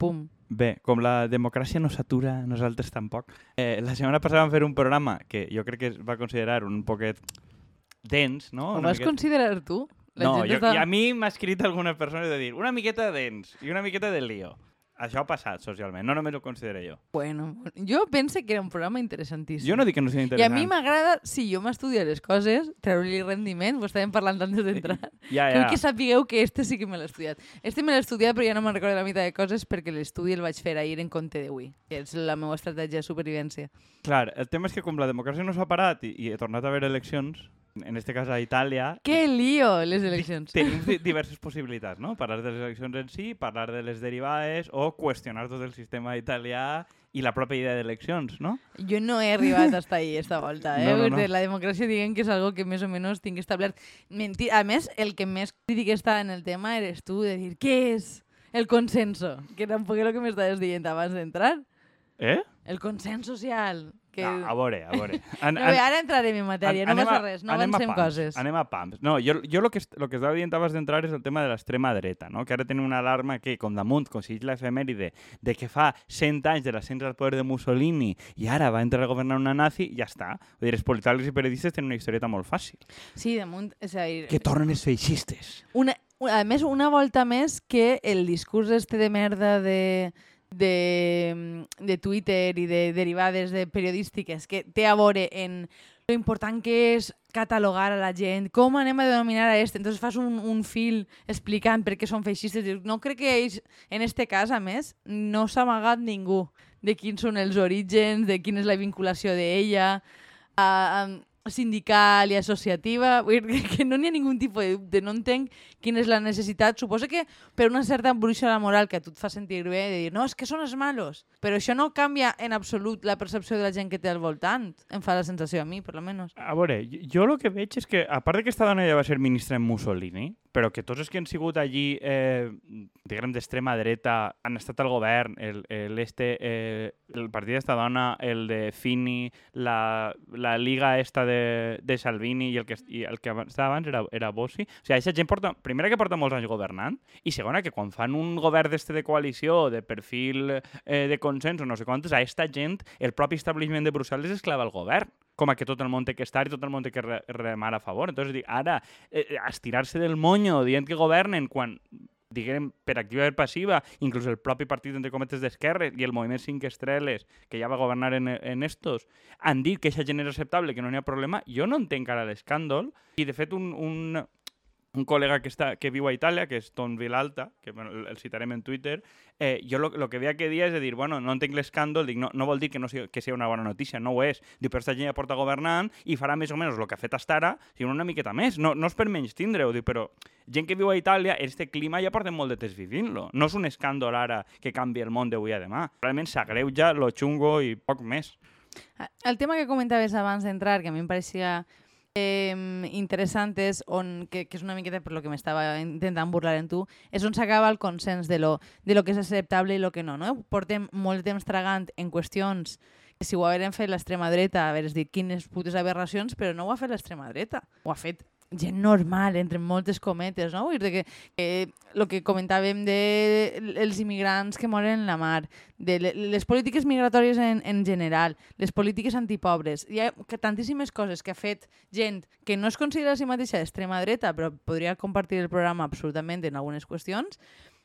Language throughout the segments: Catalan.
pum. Bé, com la democràcia no s'atura, nosaltres tampoc. Eh, la setmana passada vam fer un programa que jo crec que es va considerar un poquet dens, no? Ho vas miqueta- considerar tu? No, jo, està- i a mi m'ha escrit alguna persona de dir una miqueta dens i una miqueta de lío. Això ha passat socialment, no només ho considero jo. Bueno, jo pense que era un programa interessantíssim. Jo no dic que no sigui I a interessant. mi m'agrada, si jo m'estudio les coses, treure-li rendiment, ho estàvem parlant antes d'entrar. Ja, ja. Vull que sapigueu que este sí que me l'he estudiat. Este me l'he estudiat però ja no me'n recordo la meitat de coses perquè l'estudi el vaig fer ahir en compte d'avui. que És la meva estratègia de supervivència. Clar, el tema és que com la democràcia no s'ha parat i, i he tornat a haver eleccions, en este cas a Itàlia, Que lío, les eleccions. tenim di- diverses possibilitats, no? Parlar de les eleccions en si, parlar de les derivades o qüestionar tot el sistema italià i la pròpia idea d'eleccions, no? Jo no he arribat hasta ahí esta volta, eh? No, no, no. La democràcia diguem que és algo que més o menys tinc establert. Mentir. A més, el que més crític està en el tema eres tu, de dir, què és el consenso? Que tampoc és el que m'estaves dient abans d'entrar. Eh? El consens social. Que... No, a veure, a veure. An, No, bé, ara entrarem en matèria, no anem passa res, no avancem pams, coses. Anem a pams. No, jo, jo lo, que, lo que estava dient abans d'entrar és el tema de l'extrema dreta, no? que ara tenim una alarma que, com damunt, coincideix l'efemèride de que fa 100 anys de l'ascens al poder de Mussolini i ara va entrar a governar una nazi, ja està. Vull dir, els politòlegs i periodistes tenen una historieta molt fàcil. Sí, damunt, és a dir, Que tornen els feixistes. una, una- a més, una volta més que el discurs este de merda de, de, de Twitter i de derivades de periodístiques que té a veure en lo important que és catalogar a la gent, com anem a denominar a este, entonces fas un, un fil explicant per què són feixistes. No crec que ells, en este cas, a més, no s'ha amagat ningú de quins són els orígens, de quina és la vinculació d'ella, a, a, sindical i associativa, que, no n'hi ha ningun tipus de dubte, no entenc quina és la necessitat. Suposo que per una certa embruixa moral que a tu et fa sentir bé, de dir, no, és que són els malos, però això no canvia en absolut la percepció de la gent que té al voltant, em fa la sensació a mi, per almenys. A veure, jo el que veig és que, a part de que aquesta dona ja va ser ministra en Mussolini, però que tots els que han sigut allí, eh, diguem, d'extrema dreta, han estat al govern, el, el, este, eh, el partit d'esta dona, el de Fini, la, la liga esta de, de Salvini i el que, i el que estava abans era, era Bossi. O sigui, aquesta gent porta, primera que porta molts anys governant i segona que quan fan un govern d'este de coalició, de perfil eh, de consens o no sé quantos, a esta gent el propi establishment de Brussel·les es clava al govern com a que tot el món té que estar i tot el món té que re remar a favor. Entonces, dic, ara, eh, eh, estirar-se del moño dient que governen quan diguem, per activa i passiva, inclús el propi partit, entre cometes, d'esquerres i el moviment 5 estrelles, que ja va governar en, en estos, han dit que això gent és acceptable, que no n'hi ha problema. Jo no entenc ara l'escàndol i, de fet, un, un, un col·lega que, està, que viu a Itàlia, que és Ton Vilalta, que bueno, el, el citarem en Twitter, eh, jo lo que veia que dia és de dir, bueno, no entenc l'escàndol, dic, no, no vol dir que, no sigui, que sigui una bona notícia, no ho és. Diu, però aquesta gent ja porta governant i farà més o menys el que ha fet hasta ara, sinó una miqueta més. No, no és per menys tindre-ho, dic, però gent que viu a Itàlia, este clima ja porta molt de temps vivint-lo. No és un escàndol ara que canvi el món d'avui a demà. Realment s'agreuja lo xungo i poc més. El tema que comentaves abans d'entrar, que a mi em pareixia eh, interessant és on, que, que és una miqueta per lo que m'estava intentant burlar en tu, és on s'acaba el consens de lo, de lo que és acceptable i lo que no, no? Portem molt temps tragant en qüestions que si ho hagueren fet l'extrema dreta, haver dit quines putes aberracions, però no ho ha fet l'extrema dreta. Ho ha fet gent normal, entre moltes cometes, no? Vull dir que, que el que comentàvem de els immigrants que moren en la mar, de le- les polítiques migratòries en, en general, les polítiques antipobres, hi ha tantíssimes coses que ha fet gent que no es considera a si mateixa d'extrema dreta, però podria compartir el programa absolutament en algunes qüestions,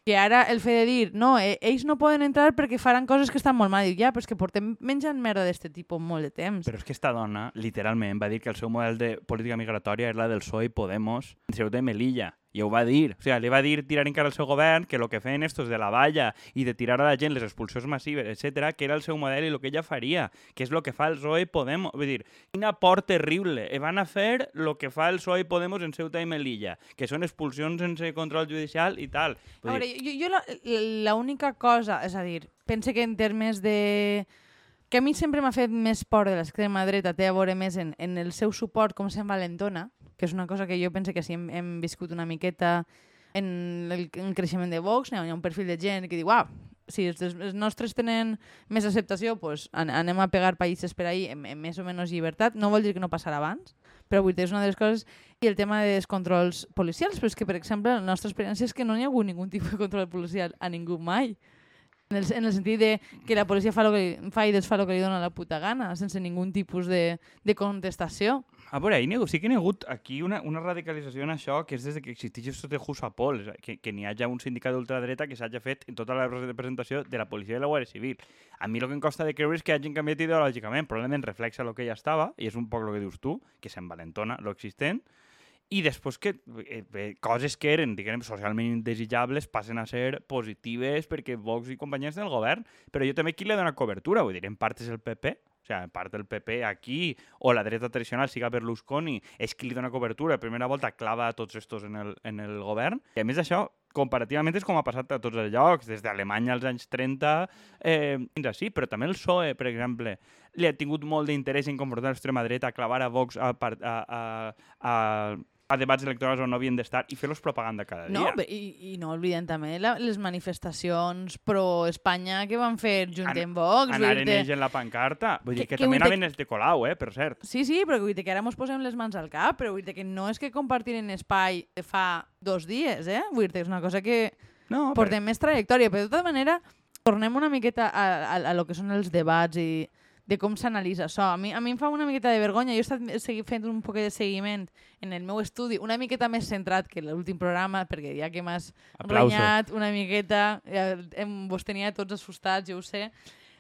que ara el fet de dir, no, eh, ells no poden entrar perquè faran coses que estan molt mal. Dic, ja, però és que portem menjant merda d'este tipus molt de temps. Però és que esta dona, literalment, va dir que el seu model de política migratòria és la del PSOE i Podemos en i Melilla. I ho va dir. O sigui, li va dir tirar encara al seu govern que el que feien estos de la valla i de tirar a la gent les expulsions massives, etc que era el seu model i el que ella faria, que és el que fa el PSOE Podemos. Vull dir, quina por terrible. E van a fer el que fa el PSOE Podemos en Ceuta i Melilla, que són expulsions sense control judicial i tal. A Vull veure, dir, jo, jo la- l'única cosa, és a dir, pense que en termes de... que a mi sempre m'ha fet més por de l'extrema dreta té a veure més en, en el seu suport com se'n valentona, que és una cosa que jo penso que sí hem, hem viscut una miqueta en el, en creixement de Vox, hi ha un perfil de gent que diu, uau, si els, els nostres tenen més acceptació, pues, an anem a pegar països per ahí en, en més o menys llibertat. No vol dir que no passarà abans, però vull dir, és una de les coses... I el tema dels controls policials, però és que, per exemple, la nostra experiència és que no hi ha hagut ningú tipus de control policial a ningú mai. En el, en el sentit de que la policia fa, lo que, fa i desfà el que li dona la puta gana, sense ningun tipus de, de contestació. A veure, hi ha, sí que hi ha hagut aquí una, una radicalització en això que és des de que existeix això de Jusapol, que, que n'hi hagi un sindicat d'ultradreta que s'hagi fet en tota la representació de la policia i la Guàrdia Civil. A mi el que em costa de creure és que hagin canviat ideològicament, probablement reflexa el que ja estava, i és un poc el que dius tu, que s'envalentona lo existent, i després que eh, coses que eren, diguem, socialment indesitjables passen a ser positives perquè Vox i companyies del govern, però jo també qui li dona cobertura, vull dir, en part és el PP, o sigui, en part del PP aquí, o la dreta tradicional, siga Berlusconi, és qui li dona cobertura, primera volta clava a tots estos en el, en el govern, i a més d'això, comparativament és com ha passat a tots els llocs, des d'Alemanya als anys 30 eh, fins així, però també el PSOE, per exemple, li ha tingut molt d'interès en confrontar l'extrema dreta, clavar a Vox a, a, a, a a debats electorals on no havien d'estar i fer-los propaganda cada dia. No, i, i no oblidem també la, les manifestacions pro-Espanya que van fer junt amb Vox. Anaren ells en la pancarta. Vull dir que, que, que també anaven els de Colau, eh, per cert. Sí, sí, però vull dir que ara mos posem les mans al cap, però vull dir que no és que compartiren espai fa dos dies, eh? Vull dir que és una cosa que no, portem però... més trajectòria, però de tota manera tornem una miqueta a, a, a lo que són els debats i de com s'analitza això. A mi, a mi em fa una miqueta de vergonya. Jo he estat fent un poc de seguiment en el meu estudi, una miqueta més centrat que l'últim programa, perquè ja que m'has renyat una miqueta, ja, em, vos tenia tots assustats, jo ho sé.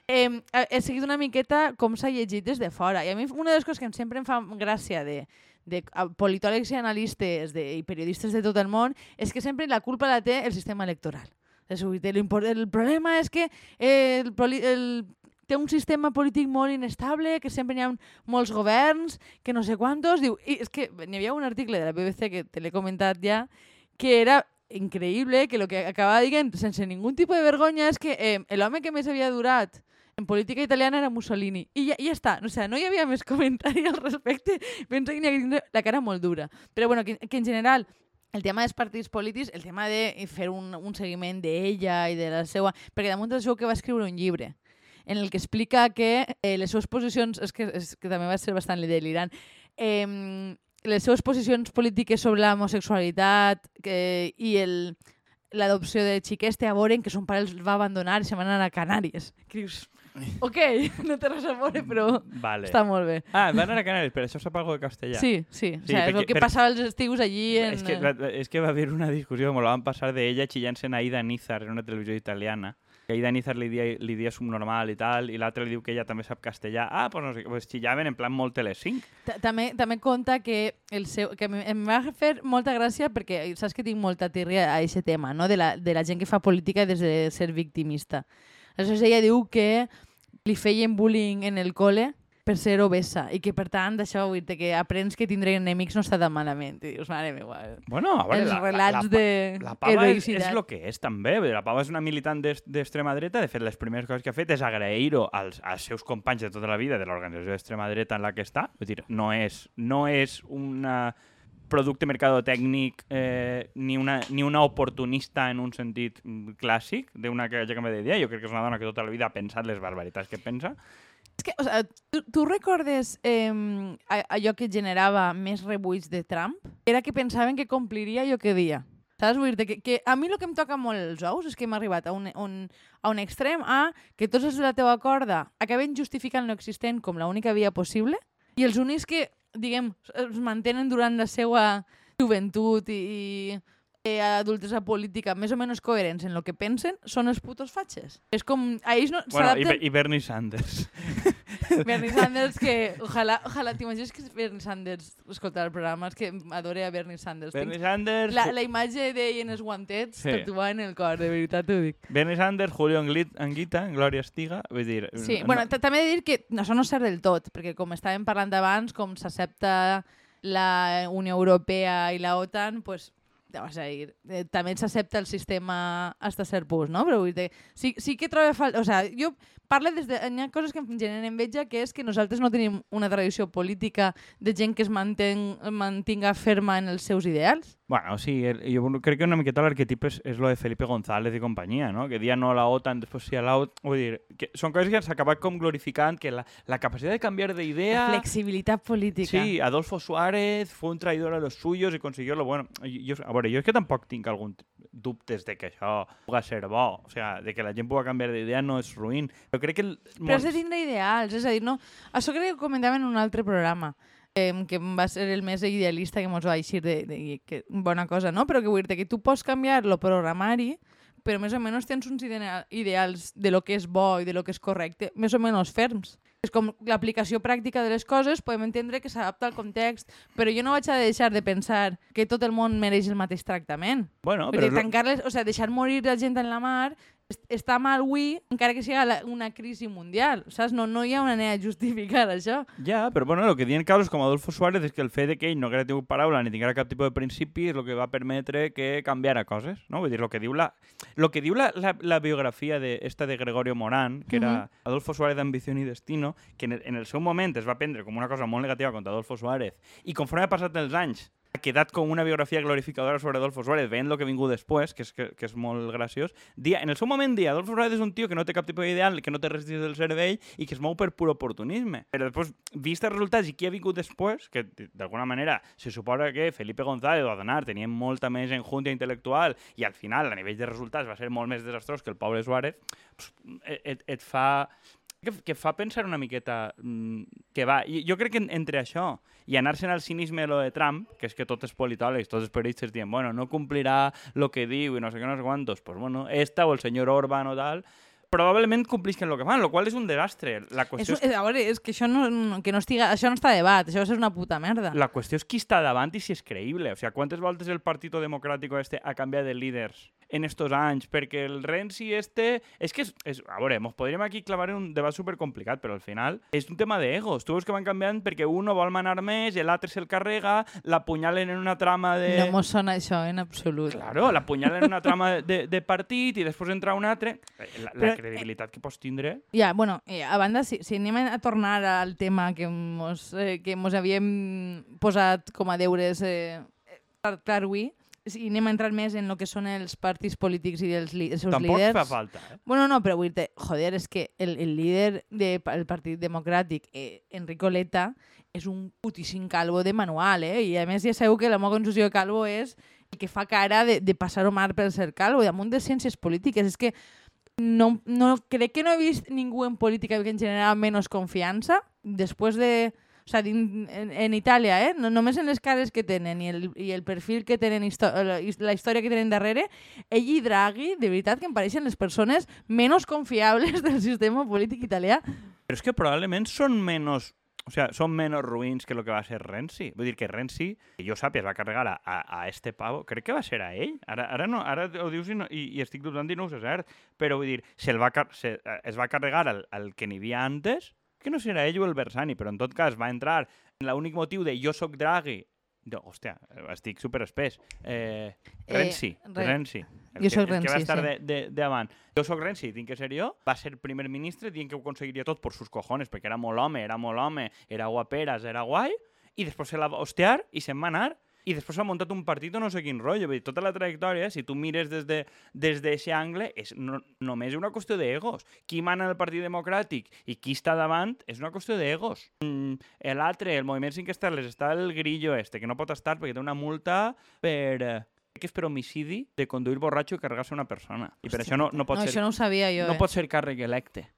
Eh, he seguit una miqueta com s'ha llegit des de fora. I a mi una de les coses que sempre em fa gràcia de, de politòlegs i analistes de, i periodistes de tot el món és que sempre la culpa la té el sistema electoral. El problema és que el, el té un sistema polític molt inestable, que sempre hi ha molts governs, que no sé quantos... Diu, i és que n'hi havia un article de la BBC que te l'he comentat ja, que era increïble, que el que acabava dient, sense ningú tipus de vergonya, és que eh, l'home que més havia durat en política italiana era Mussolini. I ja, ja està. O sigui, no hi havia més comentari al respecte. Penso que n'hi la cara molt dura. Però bueno, que, que en general el tema dels partits polítics, el tema de fer un, un seguiment d'ella i de la seva... Perquè damunt d'això que va escriure un llibre en el que explica que eh, les seves posicions, és que, és que també va ser bastant delirant, eh, les seves posicions polítiques sobre l'homosexualitat que, i el, l'adopció de xiquets té a veure que son pare els va abandonar i se van anar a Canàries. Que dius, ok, no té res a veure, però vale. està molt bé. Ah, van anar a Canàries, però això sap algo de castellà. Sí, sí. sí o sea, perquè, és el que per... passava els estius allí. En... És, que, és que va haver una discussió, me la van passar d'ella xillant-se a Aida Nizar en una televisió italiana que Aida Nizar li li dia subnormal i tal, i l'altre li diu que ella també sap castellà. Ah, pues no sé, pues xillaven en plan molt telecinc. També, també conta que, el seu, que em va fer molta gràcia perquè saps que tinc molta tirria a aquest tema, no? de, la, de la gent que fa política des de ser victimista. Aleshores ella diu que li feien bullying en el cole per ser obesa i que, per tant, d'això vull dir que aprens que tindre enemics no està tan malament. I dius, mare meva. Bueno, a veure, Els la, relats la, la, de la pava és, és el que és, també. La pava és una militant d'extrema dreta. De fet, les primeres coses que ha fet és agrair-ho als, als seus companys de tota la vida de l'organització d'extrema dreta en la que està. Vull dir, no és, no és una producte mercadotècnic eh, ni, una, ni una oportunista en un sentit mm, clàssic d'una que hagi canviat d'idea. Jo crec que és una dona que tota la vida ha pensat les barbaritats que pensa És que, o sea, tu, tu recordes eh, allò que generava més rebuig de Trump? Era que pensaven que compliria allò que dia. Saps? Vull dir que, que a mi el que em toca molt els ous és que hem arribat a un, un, a un extrem a que tots els de la teva corda acaben justificant l'existent com l'única via possible i els únics que, diguem, es mantenen durant la seva joventut i, i adultesa política més o menys coherents en el que pensen són els putos fatxes. És com... A ells no... Bueno, i, i Bernie Sanders. Bernie Sanders, que ojalà, ojalà t'imagines que Bernie Sanders escoltar el programa, és que adore a Bernie Sanders. Bernie Sanders... La, la imatge d'ell en els guantets sí. tatuada en el cor, de veritat t'ho dic. Bernie Sanders, Julio Anguita, Gloria Estiga, vull dir... Sí, no... bueno, també he de dir que això no és cert del tot, perquè com estàvem parlant abans, com s'accepta la Unió Europea i la OTAN, pues, vas a dir, eh, també s'accepta el sistema hasta cert punt, no? Però vull dir, sí, sí que trobo falta... O sea, jo parlo des de... Hi ha coses que em generen enveja, que és que nosaltres no tenim una tradició política de gent que es manten, mantinga ferma en els seus ideals. Bueno, sí, el, jo crec que una miqueta l'arquetip és, és lo de Felipe González i companyia, no? Que dia no a la OTAN, després sí a la OTAN... Vull dir, que són coses que s'ha acabat com glorificant, que la, la capacitat de canviar d'idea... La flexibilitat política. Sí, Adolfo Suárez fue un traidor a los suyos y consiguió lo bueno. Jo, a veure, jo és que tampoc tinc algun dubtes de que això pugui ser bo, o sigui, de que la gent pugui canviar d'idea no és ruïn. Però crec que... El, Però has de tindre ideals, és a dir, no... Això crec que ho comentàvem en un altre programa, eh, que va ser el més idealista que ens va eixir de, de, que bona cosa, no? Però que vull dir que tu pots canviar el programari, però més o menys tens uns idea- ideals de lo que és bo i de lo que és correcte, més o menys ferms. És com l'aplicació pràctica de les coses, podem entendre que s'adapta al context, però jo no vaig a deixar de pensar que tot el món mereix el mateix tractament. Bueno, però... tancar-les, o sea, deixar morir la gent en la mar està mal avui, encara que sigui una crisi mundial, saps? No, no hi ha una manera de justificar això. Ja, però bueno, el que diuen casos com Adolfo Suárez és que el fet de que ell no haguera tingut paraula ni tinguera cap tipus de principi és el que va permetre que canviara coses, no? Vull dir, el que diu la, lo que diu la, la, la biografia de, esta de Gregorio Morán, que era Adolfo Suárez d'Ambició i Destino, que en el, en el seu moment es va prendre com una cosa molt negativa contra Adolfo Suárez, i conforme ha passat els anys ha quedat com una biografia glorificadora sobre Adolfo Suárez, veient el que ha vingut després, que és, que, que és molt graciós. Dia, en el seu moment dia, Adolfo Suárez és un tio que no té cap tipus d'ideal, que no té res dins del cervell i que es mou per pur oportunisme. Però després, vist els resultats i qui ha vingut després, que d'alguna manera se suposa que Felipe González o Adonar tenien molta més enjunta intel·lectual i al final, a nivell de resultats, va ser molt més desastrós que el pobre Suárez, pues, et, et fa que, que fa pensar una miqueta mm, que va. Jo crec que en, entre això i anar-se'n al cinisme de lo de Trump, que és que tots els politòlegs, tots els periodistes diuen, bueno, no complirà lo que diu i no sé què, no sé quantos, pues bueno, esta o el senyor Orban o tal, probablement complisquen el que fan, lo qual és un desastre. La qüestió és, és, a veure, és que això no, no- que no estiga, això no està a debat, això és una puta merda. la qüestió és qui està davant i si és creïble. O sigui, quantes voltes el Partit Democràtic este ha canviat de líders en estos anys? Perquè el Renzi este... És que, és, és, a veure, ens podríem aquí clavar en un debat supercomplicat, però al final és un tema d'egos. Tu veus que van canviant perquè uno vol manar més, l'altre se'l carrega, l'apunyalen en una trama de... No mos sona això en absolut. Claro, l'apunyalen en una trama de, de partit i després entra un altre. La, la Però, credibilitat que pots tindre... Ja, bueno, eh, a banda, si, si anem a tornar al tema que mos, eh, que mos havíem posat com a deures eh, per avui, si anem a entrar més en el que són els partits polítics i els, els seus Tampoc líders... fa falta, eh? Bueno, no, però vull dir joder, és que el, el líder del de, Partit Democràtic, eh, Enrico Leta, és un putíssim calvo de manual, eh? I a més ja sabeu que la meva concepció de calvo és el que fa cara de, de passar-ho mar per ser calvo, i damunt de ciències polítiques. És que no, no, crec que no he vist ningú en política que en general menys confiança després de... O din- en, en Itàlia, eh? No, només en les cares que tenen i el, i el perfil que tenen, la, his- la història que tenen darrere, ell i Draghi, de veritat que em pareixen les persones menys confiables del sistema polític italià. Però és que probablement són menys o sea, són menys ruïns que el que va ser Renzi. Vull dir que Renzi, que jo sàpiga, es va carregar a, a, a este pavo, crec que va ser a ell. Ara, ara, no, ara ho dius i, no, i, i estic dubtant i no ho sé cert, però vull dir, se'l va, car se, eh, es va carregar al, al que n'hi havia antes, que no serà ell o el Bersani, però en tot cas va entrar en l'únic motiu de jo soc Draghi, de, hòstia, estic super espès. Eh, Renzi, Eh, Re- Renzi. El Jo que, soc el que va Renzi, estar sí. de, de, de avant. Jo soc Renzi, tinc que ser jo. Va ser primer ministre, dient que ho aconseguiria tot per sus cojones, perquè era molt home, era molt home, era guaperas, era guai, i després se la va hostear i se'n va anar i després s'ha muntat un partit o no sé quin rotllo. Vull dir, tota la trajectòria, si tu mires des de des d'aquest angle, és no, només una qüestió d'egos. Qui mana el Partit Democràtic i qui està davant és una qüestió d'egos. Mm, L'altre, el Moviment 5 Estels, està el grillo este, que no pot estar perquè té una multa per... eh, que és per homicidi de conduir borratxo i carregar-se una persona. I per això no, no pot No, ser això no ho sabia jo, no eh? pot ser càrrec electe.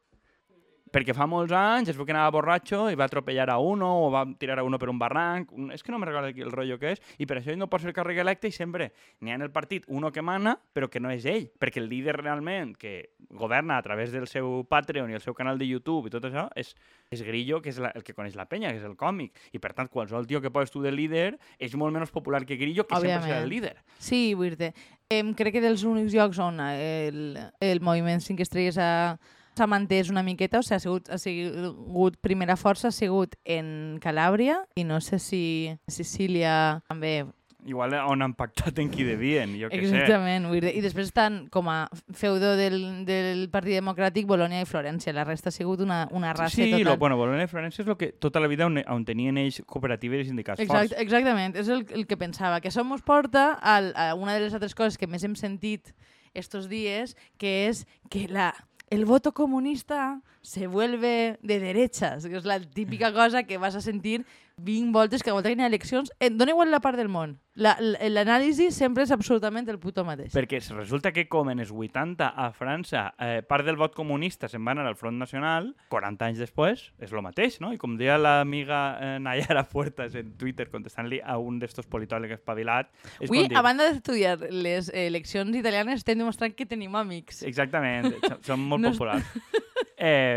Perquè fa molts anys es veu que anava borratxo i va atropellar a uno o va tirar a uno per un barranc. Un- És que no me recordo el rotllo que és. I per això ell no pot ser càrrec electe i sempre n'hi ha en el partit uno que mana, però que no és ell. Perquè el líder realment que governa a través del seu Patreon i el seu canal de YouTube i tot això és, és Grillo, que és la, el que coneix la penya, que és el còmic. I per tant, qualsevol tio que poses tu de líder és molt menys popular que Grillo, que sempre serà el Òbviament. líder. Sí, vull dir em, crec que dels únics llocs on el, el moviment 5 estrelles ha s'ha mantès una miqueta, o sigui, ha sigut, ha sigut primera força, ha sigut en Calàbria i no sé si Sicília també. Igual on han pactat en qui devien, jo què sé. Exactament. Dir, I després estan com a feudo del, del Partit Democràtic Bolònia i Florència. La resta ha sigut una, una raça Sí, total. lo, bueno, Bologna i Florència és el que tota la vida on, on tenien ells cooperatives i sindicats Exact, forts. exactament, és el, el que pensava. Que això ens porta al, a una de les altres coses que més hem sentit estos dies, que és que la, el voto comunista se vuelve de derechas, que és la típica cosa que vas a sentir 20 voltes cada volta que hi ha eleccions. Eh, dona igual la part del món. La- L'anàlisi sempre és absolutament el puto mateix. Perquè resulta que com en els 80 a França eh, part del vot comunista se'n va anar al Front Nacional, 40 anys després és el mateix, no? I com deia l'amiga eh, Nayara Puertas en Twitter contestant-li a un d'estos politòlegs espavilat, és dir, a banda d'estudiar les eleccions italianes, estem demostrant que tenim amics. Exactament, són- molt populars. Eh,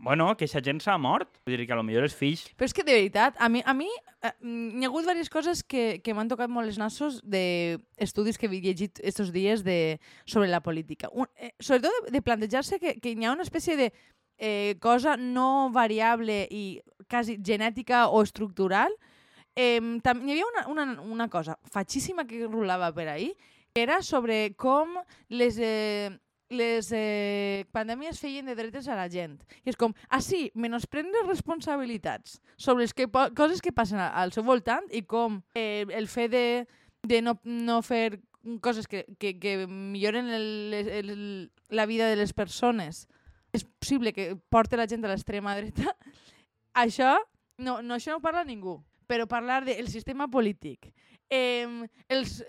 bueno, que aquesta gent s'ha mort. Vull dir que potser els fills... Però és que, de veritat, a mi, a mi eh, hi ha hagut diverses coses que, que m'han tocat molt els nassos d'estudis que he llegit estos dies de, sobre la política. Un, eh, sobretot de, de plantejar-se que, que hi ha una espècie de eh, cosa no variable i quasi genètica o estructural. Eh, tam, hi havia una, una, una cosa fatxíssima que rulava per ahir, que era sobre com les... Eh, les eh, pandèmies feien de dretes a la gent. I és com, ah sí, menosprendre responsabilitats sobre les que, coses que passen al seu voltant i com eh, el fet de, de no, no fer coses que, que, que milloren el, el, la vida de les persones és possible que porte la gent a l'extrema dreta, això no, no, això no parla ningú. Però parlar del sistema polític, eh, els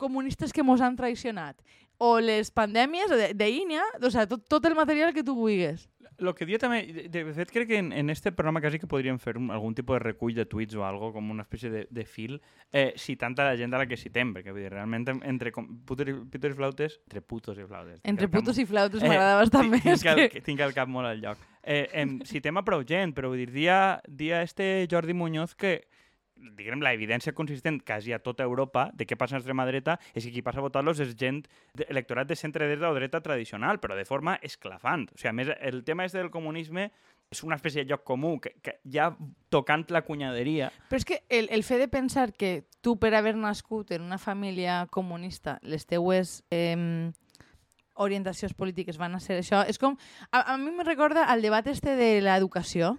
comunistes que mos han traicionat, o les pandèmies de- d'Ínia, o sigui, tot, tot el material que tu vulguis. Lo que dia també... De, de fet, crec que en, en este programa quasi que podríem fer un, algun tipus de recull de tuits o algo, com una espècie de, de fil, eh, citant a la gent a la que citem, perquè vull dir, realment en- entre putos, i, putos i flautes, entre putos i flautes. Entre el cap putos i flautes Eh, m'agrada bastant tinc- més. Tinc el, Que... tinc el cap molt al lloc. Eh, em, citem a prou gent, però vull dir, dia, dia este Jordi Muñoz que diguem, la evidència consistent quasi a tota Europa de què passa a l'extrema dreta és que qui passa a votar-los és gent electorat de centre-dreta o dreta tradicional, però de forma esclafant. O sigui, a més, el tema este del comunisme és una espècie de lloc comú, que, que ja tocant la cunyaderia, Però és que el, el fet de pensar que tu, per haver nascut en una família comunista, les teues eh, orientacions polítiques van a ser això, és com... A, a mi me recorda al debat este de l'educació,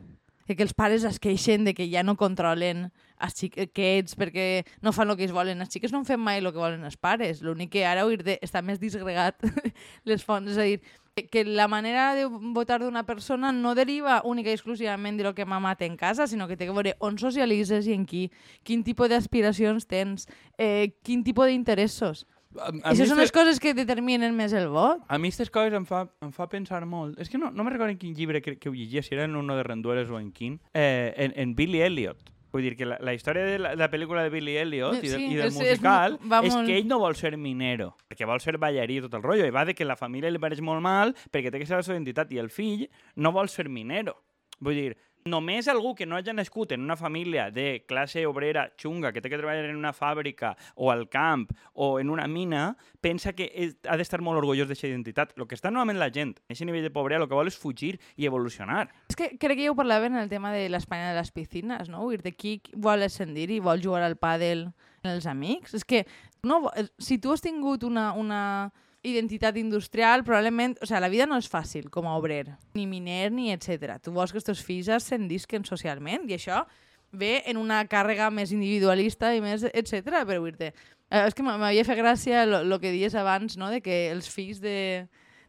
que els pares es queixen de que ja no controlen els xiquets perquè no fan el que ells volen. Els xiquets no fan mai el que volen els pares. L'únic que ara oir de, està més disgregat les fonts. És a dir, que, la manera de votar d'una persona no deriva única i exclusivament de lo que mama té en casa, sinó que té que veure on socialitzes i en qui, quin tipus d'aspiracions tens, eh, quin tipus d'interessos. A, Això són les coses que determinen més el vot. A mi aquestes coses em fa, em fa pensar molt. És que no, no me recordo en quin llibre que, que ho llegia, si era en uno de Rendueles o en quin, eh, en, en Billy Elliot. Vull dir que la, la història de la, de la pel·lícula de Billy Elliot i, de, Sí, i del és- és musical va és molt- que ell no vol ser minero, perquè vol ser ballarí i tot el rotllo, i va de que la família li pareix molt mal perquè té que ser la seva identitat, i el fill no vol ser minero. Vull dir, només algú que no hagi nascut en una família de classe obrera xunga, que té que treballar en una fàbrica o al camp o en una mina, pensa que ha d'estar molt orgullós d'aquesta identitat. El que està normalment la gent, a aquest nivell de pobresa, el que vol és fugir i evolucionar. És que crec que ja ho parlaven en el tema de l'Espanya de les piscines, no? Vull dir, qui vol ascendir i vol jugar al pàdel els amics? És que no, eh, si tu has tingut una, una identitat industrial, probablement... O sigui, la vida no és fàcil com a obrer, ni miner, ni etc. Tu vols que els teus fills ascendisquen socialment i això ve en una càrrega més individualista i més etc. Però vull dir eh, és que m'havia fet gràcia el que dies abans, no?, de que els fills de,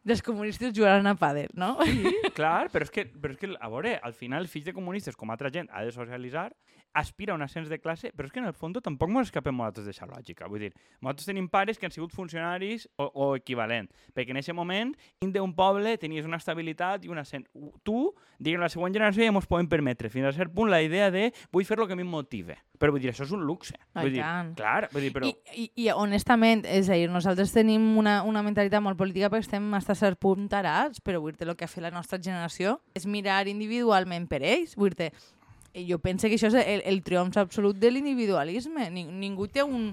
dels comunistes jugaran a pàdel, no? Clar, però és que, però és que a veure, al final, fills de comunistes, com altra gent, ha de socialitzar, aspira a un ascens de classe, però és que en el fons tampoc ens escapem nosaltres d'aquesta lògica. Vull dir, nosaltres tenim pares que han sigut funcionaris o, o equivalent, perquè en aquest moment, dins d'un poble, tenies una estabilitat i un ascens. Tu, diguem, la següent generació ja ens podem permetre, fins a cert punt, la idea de vull fer el que a mi em motive. Però vull dir, això és un luxe. Ah, vull dir, tant. clar, vull dir, però... I, i, I honestament, és a dir, nosaltres tenim una, una mentalitat molt política perquè estem fins a cert punt tarats, però vull dir el que ha fet la nostra generació és mirar individualment per ells. Vull dir jo penso que això és el, el triomf absolut de l'individualisme. Ning ningú té un,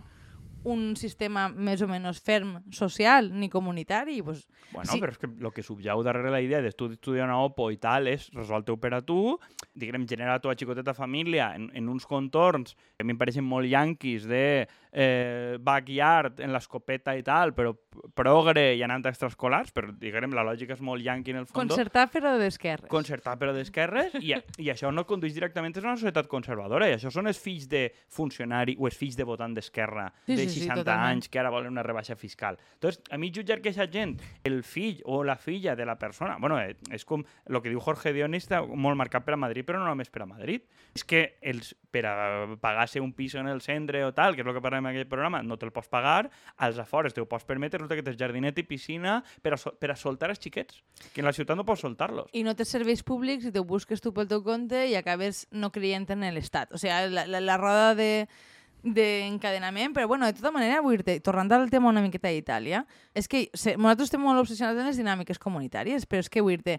un sistema més o menys ferm social ni comunitari. Pues, Bueno, Sí. però és que el que subjau darrere la idea de tu estudiar una OPO i tal és resol-te per a tu, diguem, generar la teva xicoteta família en, en uns contorns que a mi em pareixen molt yanquis de eh, backyard en l'escopeta i tal, però progre i anant a extraescolars, però diguem, la lògica és molt yanqui en el fons. concertar però d'esquerres. Concertar però d'esquerres i, i això no condueix directament a una societat conservadora i això són els fills de funcionari o els fills de votant d'esquerra Sí, sí, sí, 60 totalment. anys que ara volen una rebaixa fiscal. Entonces, a mi jutjar que aquesta gent, el fill o la filla de la persona, bueno, eh, és com el que diu Jorge Dionís, està molt marcat per a Madrid, però no només per a Madrid. És que els, per a pagar-se un pis en el centre o tal, que és el que parlem en aquell programa, no te'l pots pagar, als afores te ho pots permetre, resulta que tens jardinet i piscina per a, per a soltar els xiquets, que en la ciutat no pots soltar-los. I no tens serveis públics i te busques tu pel teu compte i acabes no creient en l'Estat. O sigui, la, la, la roda de d'encadenament, però bueno, de tota manera, vull dir tornant al tema una miqueta d'Itàlia, és que se, nosaltres estem molt obsessionats en les dinàmiques comunitàries, però és que vull dir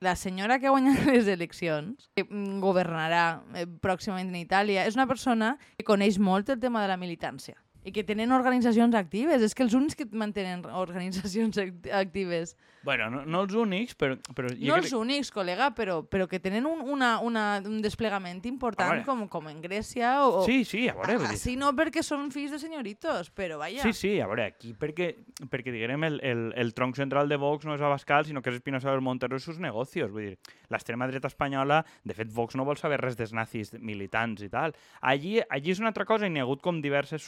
la senyora que ha guanyat les eleccions, que mm, governarà eh, pròximament en Itàlia, és una persona que coneix molt el tema de la militància i que tenen organitzacions actives. És que els únics que mantenen organitzacions act- actives Bueno, no, no els únics, però... però no crec- els únics, col·lega, però, però que tenen un, una, una, un desplegament important com, com en Grècia o... Sí, sí, a veure, dir, Així no perquè són fills de senyoritos, però vaja. Sí, sí, a veure, aquí perquè, perquè diguem, el, el, el tronc central de Vox no és Abascal, sinó que és Espinosa del Montero i sus negocios. Vull dir, l'extrema dreta espanyola, de fet, Vox no vol saber res dels nazis militants i tal. Allí, allí és una altra cosa i n'hi ha hagut com diverses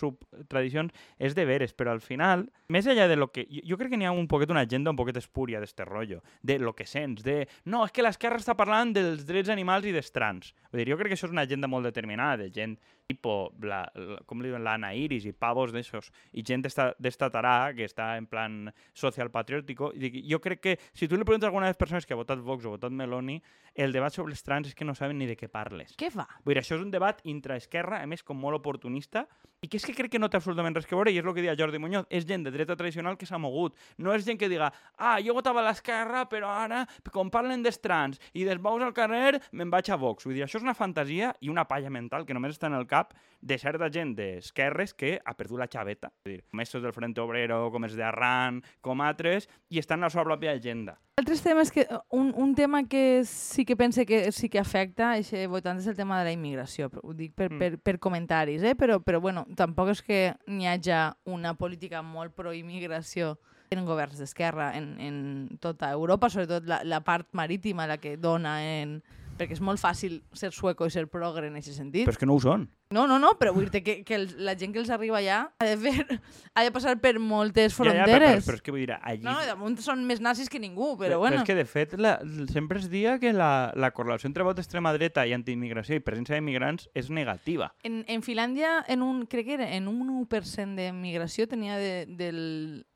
subtradicions, és de veres, però al final, més enllà de lo que... Jo, jo crec que n'hi ha un poquet una agenda un poquet espúria d'este rotllo, de lo que sents, de... No, és que l'esquerra està parlant dels drets animals i dels trans. Vull dir, jo crec que això és una agenda molt determinada, de gent tipo, la, la, com li diuen, l'Anna Iris i pavos d'esos, i gent d'esta d'esta tarà que està en plan social patriòtico. I dic, jo crec que si tu li preguntes a alguna de les persones que ha votat Vox o ha votat Meloni, el debat sobre els trans és que no saben ni de què parles. Què fa? Vull dir, això és un debat intraesquerra, a més, com molt oportunista, i que és que crec que no té absolutament res que veure, i és el que deia Jordi Muñoz, és gent de dreta tradicional que s'ha mogut. No és gent que diga, ah, jo votava a l'esquerra, però ara, com parlen dels trans i dels bous al carrer, me'n vaig a Vox. Vull dir, això és una fantasia i una palla mental que només està en el cap de certa gent d'esquerres que ha perdut la xaveta. Vull dir, com estos del Frente Obrero, com els d'Arran, com altres, i estan a la seva pròpia agenda. Altres temes que... Un, un tema que sí que pense que sí que afecta a aquest votant és el tema de la immigració. Ho dic per, Mm. per, per comentaris, eh? però, però bueno, tampoc és que n'hi hagi una política molt pro-immigració en governs d'esquerra en, en tota Europa, sobretot la, la part marítima, la que dona en... perquè és molt fàcil ser sueco i ser progre en aquest sentit. Però és que no ho són. No, no, no, però vull dir que, que el, la gent que els arriba allà ha de, fer, ha de passar per moltes Ja, ja, però, fronteres. però, però és que vull dir, allí... No, no, damunt són més nazis que ningú, però, Però bueno. és que, de fet, la, sempre es dia que la, la correlació entre vot d'extrema dreta i antiimmigració i presència d'immigrants és negativa. En, en Finlàndia, en un, crec que era en un 1% de migració, tenia de, del,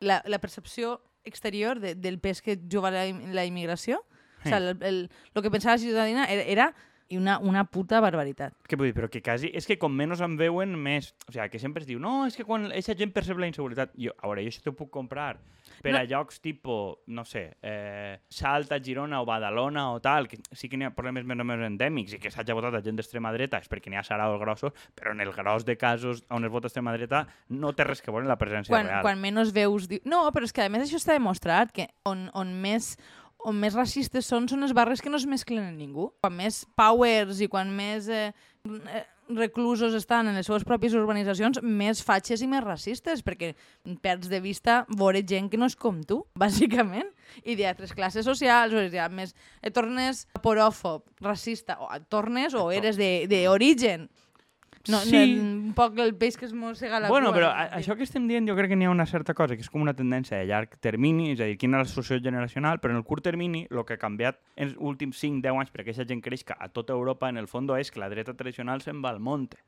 la, la percepció exterior de, del pes que juga la, la immigració. O sea, el, el, lo que pensava la ciutadania era, era una, una puta barbaritat. Què vull dir? Però que quasi... És que com menys en veuen, més... O sigui, que sempre es diu, no, és que quan aquesta gent percep la inseguretat... Jo, a veure, jo això t'ho puc comprar per No. a llocs tipus, no sé, eh, Salta, Girona o Badalona o tal, que sí que n'hi ha problemes més o menys endèmics i que s'hagi votat a gent d'extrema dreta és perquè n'hi ha saraos grossos, però en el gros de casos on es vota extrema dreta no té res que veure la presència Quan, real. quan menys veus... Diu... No, però és que a més això està demostrat que on, on més on més racistes són, són les barres que no es mesclen en ningú. Quan més powers i quan més eh, eh, reclusos estan en les seves pròpies urbanitzacions, més fatxes i més racistes, perquè perds de vista veure gent que no és com tu, bàsicament, i d'altres classes socials, o ja més et tornes poròfob, racista, o et tornes o eres de- d'origen. No, Sí. no, un poc el peix que es mossega la Bueno, cua. però en a, això que estem dient jo crec que n'hi ha una certa cosa, que és com una tendència de llarg termini, és a dir, quina és la societat generacional, però en el curt termini el que ha canviat en els últims 5-10 anys perquè aquesta gent creixca a tota Europa, en el fons és que la dreta tradicional se'n va al monte.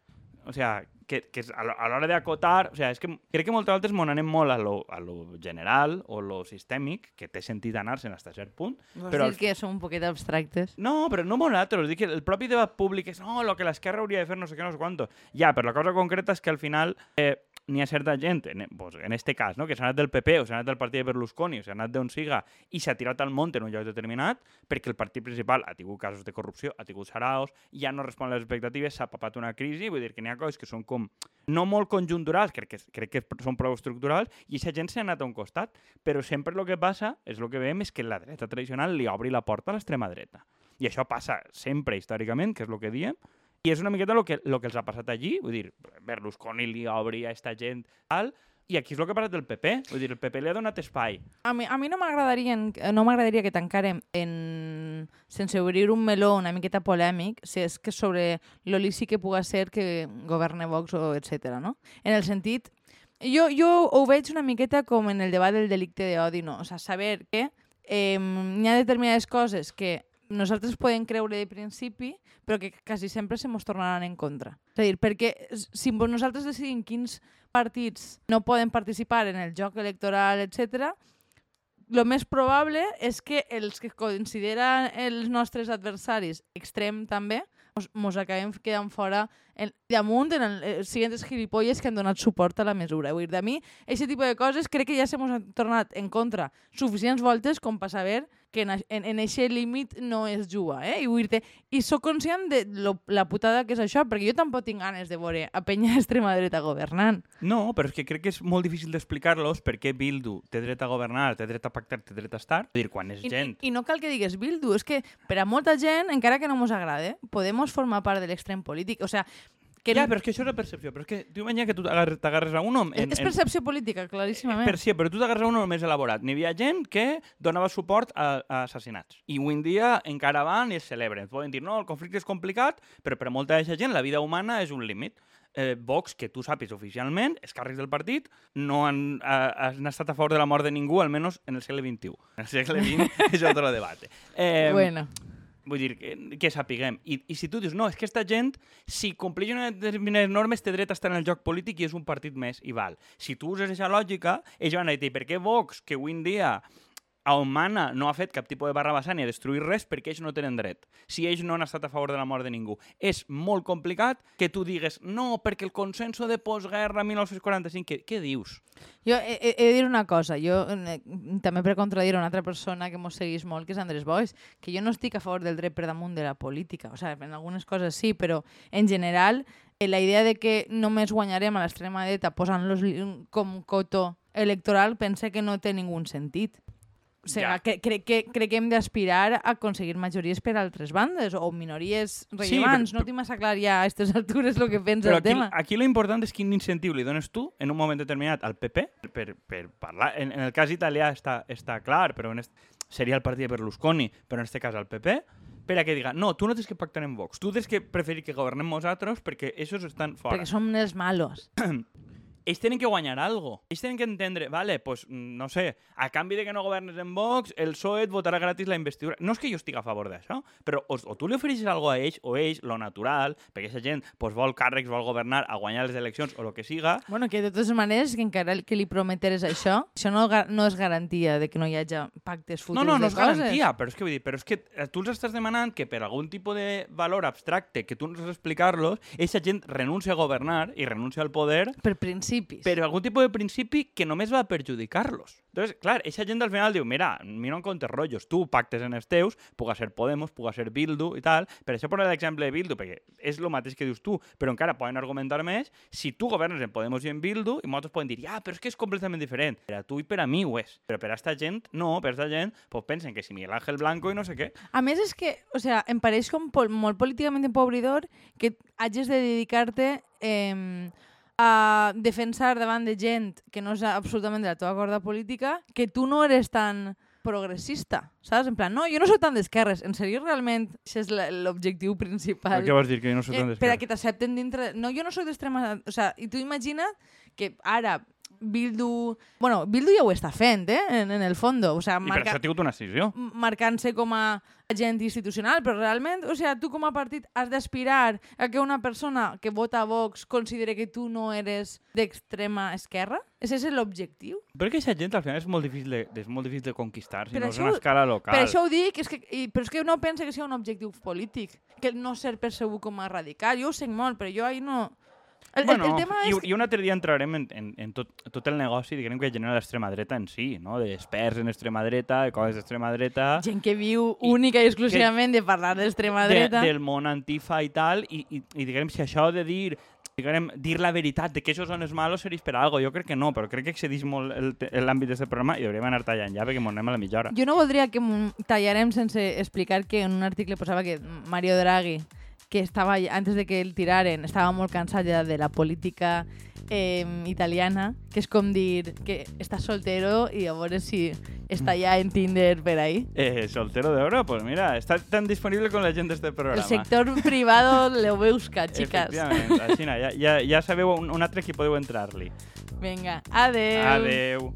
O sea, que, que a l'ho- a l'hora d'acotar... O sea, és que crec que moltes vegades mos n'anem molt a lo, a lo general o lo sistèmic, que té sentit anar-se'n fins a cert punt, Vols però dir que són un poquet abstractes? no, però no nosaltres. Dic que el propi debat públic és no, lo que l'esquerra hauria de fer no sé què, no sé quanto. Ja, però la cosa concreta és que al final eh, n'hi ha certa gent, en, pues, en este cas, no? que s'ha anat del PP o s'ha anat del partit de Berlusconi o s'ha anat d'on siga i s'ha tirat al món en un lloc determinat perquè el partit principal ha tingut casos de corrupció, ha tingut saraos, ja no respon a les expectatives, s'ha papat una crisi, vull dir que n'hi ha coses que són com no molt conjunturals, crec que, crec que són prou estructurals, i aquesta gent s'ha anat a un costat. Però sempre el que passa, és el que veiem, és que la dreta tradicional li obri la porta a l'extrema dreta. I això passa sempre històricament, que és el que diem, i és una miqueta el que, lo que els ha passat allí, vull dir, Berlusconi li obri a esta gent, tal, i aquí és el que ha passat del PP, vull dir, el PP li ha donat espai. A mi, a mi no m'agradaria no m'agradaria que tancàrem en, sense obrir un meló una miqueta polèmic si és que sobre lo lícit que puga ser que governe Vox o etc. no? En el sentit, Jo, jo ho veig una miqueta com en el debat del delicte d'odi, no? O sea, saber que eh, hi ha determinades coses que nosaltres podem creure de principi, però que quasi sempre se mos tornaran en contra. És a dir, perquè si nosaltres decidim quins partits no poden participar en el joc electoral, etc, el més probable és que els que consideren els nostres adversaris extrem també, mos acabem quedant fora en, damunt en el, els siguients gilipolles que han donat suport a la mesura. Vull dir, de mi, aquest tipus de coses crec que ja s'hem tornat en contra suficients voltes com per saber que en, en, en aquest límit no és juga, eh? I vull dir i sóc conscient de lo, la putada que és això, perquè jo tampoc tinc ganes de veure a penya extrema dreta governant. No, però és que crec que és molt difícil d'explicar-los per què Bildu té dret a governar, té dret a pactar, té dret a estar. Dir, quan és I, gent... I, I no cal que digues Bildu, és que per a molta gent, encara que no mos agrade, podem formar part de l'extrem polític. O sea, que ja, però és que això és la percepció. Però és que tu imagina que tu t'agarres t'agarres a un home... és, és percepció política, claríssimament. Per sí, però tu t'agarres a un home més elaborat. N'hi havia gent que donava suport a, a assassinats. I avui en dia encara van i es celebren. Poden dir, no, el conflicte és complicat, però per a molta d'aquesta gent la vida humana és un límit. Eh, Vox, que tu sàpis oficialment, els càrrecs del partit, no han, ha, han estat a favor de la mort de ningú, almenys en el segle XXI. En el segle XX és otro debate. Eh, bueno, Vull dir, que, que sapiguem. I, I si tu dius, no, és que esta gent, si compleix unes determinades normes, té dret a estar en el joc polític i és un partit més, i val. Si tu uses aquesta lògica, ells van a dir, per què Vox, que avui en dia on mana no ha fet cap tipus de barra basant ni a destruir res perquè ells no tenen dret. Si ells no han estat a favor de la mort de ningú. És molt complicat que tu digues no, perquè el consenso de postguerra 1945... Què, què dius? jo he, he, he de dir una cosa, jo eh, també per contradir una altra persona que mos seguís molt, que és Andrés Boix, que jo no estic a favor del dret per damunt de la política. O sea, en algunes coses sí, però en general eh, la idea de que només guanyarem a l'extrema dreta posant-los com cotó electoral pense que no té ningú sentit. O sigui, Ja. que, crec, que, crec que hem d'aspirar a aconseguir majories per altres bandes o minories però- rellevants. no tinc massa clar ja a aquestes altures el que pensa Però el aquí, tema. aquí lo important és quin incentiu li dones tu en un moment determinat al PP per, per parlar. En, en el cas italià està, està clar, però en est, seria el partit de Berlusconi, però en aquest cas al PP, per a que diga, no, tu no tens que pactar amb Vox, tu tens que preferir que governem nosaltres perquè ells estan fora. Perquè som els malos. ells tenen que guanyar algo. Ells tenen que entendre, vale, pues, mm, no sé, a canvi de que no governes en Vox, el PSOE et votarà gratis la investidura. No és que jo estigui a favor d'això, però o, o tu li ofereixes algo a ells, o ells, lo natural, perquè aquesta gent pues, vol càrrecs, vol governar, a guanyar les eleccions, o el que siga, Bueno, que de totes maneres, que encara que li prometeres això, això no, no és garantia de que no hi hagi pactes futurs No, no, no és coses. garantia, però és que vull dir, però és que eh, tu els estàs demanant que per algun tipus de valor abstracte que tu no saps explicar-los, aquesta gent renuncia a governar i renuncia al poder Per principis. per algun tipus de principi que només va perjudicar-los. Entonces, clar, aquesta gent al final diu, mira, mira en compte rotllos, tu pactes en els teus, puga ser Podemos, puga ser Bildu i tal, per això posa l'exemple de Bildu, perquè és el mateix que dius tu, però encara poden argumentar més si tu governes en Podemos i en Bildu, i molts poden dir, ja, però és que és completament diferent. Per a tu i per a mi ho és. Però per a esta gent, no, per a esta gent, pues pensen que si Miguel Ángel Blanco i no sé què. A més, és que, o sea, em pareix com pol molt políticament empobridor que hagis de dedicar-te eh, a defensar davant de gent que no és absolutament de la teva corda política que tu no eres tan progressista, saps? En plan, no, jo no soc tan d'esquerres. En sèrio, realment, això és l'objectiu principal. Per què vols dir que jo no soc Eh, tan per a que t'accepten dintre... No, jo no soc d'extrema... O sea, i tu imagina que ara Bildu... Bueno, Bildu ja ho està fent, eh? En, en el fondo. O sea, I per marca això ha tingut una decisió. marcant-se com a agent institucional, però realment, o sea, tu com a partit has d'aspirar a que una persona que vota a Vox considere que tu no eres d'extrema esquerra? Ese és l'objectiu? Però que aquesta gent al final és molt difícil de, és molt difícil de conquistar, si Per no és això- una escala local. Per això ho dic, és que, i, però és que no pensa que sigui un objectiu polític, que no ser percebut com a radical. Jo ho sé molt, però jo ahí no... El, bueno, el, el tema i, és... i un altre dia entrarem en, en, en tot, tot el negoci diguem que genera l'extrema dreta en si, no? d'experts en extrema dreta, de coses d'extrema dreta, Gent que viu I- única i exclusivament de parlar d'extrema de, dreta. del món antifa i tal, i, i, i diguem, si això de dir diguem, dir la veritat de que això són els malos serveix per algo. Jo crec que no, però crec que excedís molt l'àmbit d'aquest programa i hauríem anar tallant ja perquè m'ho anem a la mitja hora. Jo no voldria que tallarem sense explicar que en un article posava que Mario Draghi, que estava, antes de que el tiraren, estava molt cansat ja de la política eh, italiana, que és com dir que està soltero i a veure si està ja en Tinder per ahí. Eh, soltero de oro, pues mira, está tan disponible con la gent d'este programa. El sector privado lo busca, chicas. Efectivament, així, ja, ja, ja sabeu un, un altre qui podeu entrar-li. Vinga, adeu. Adeu.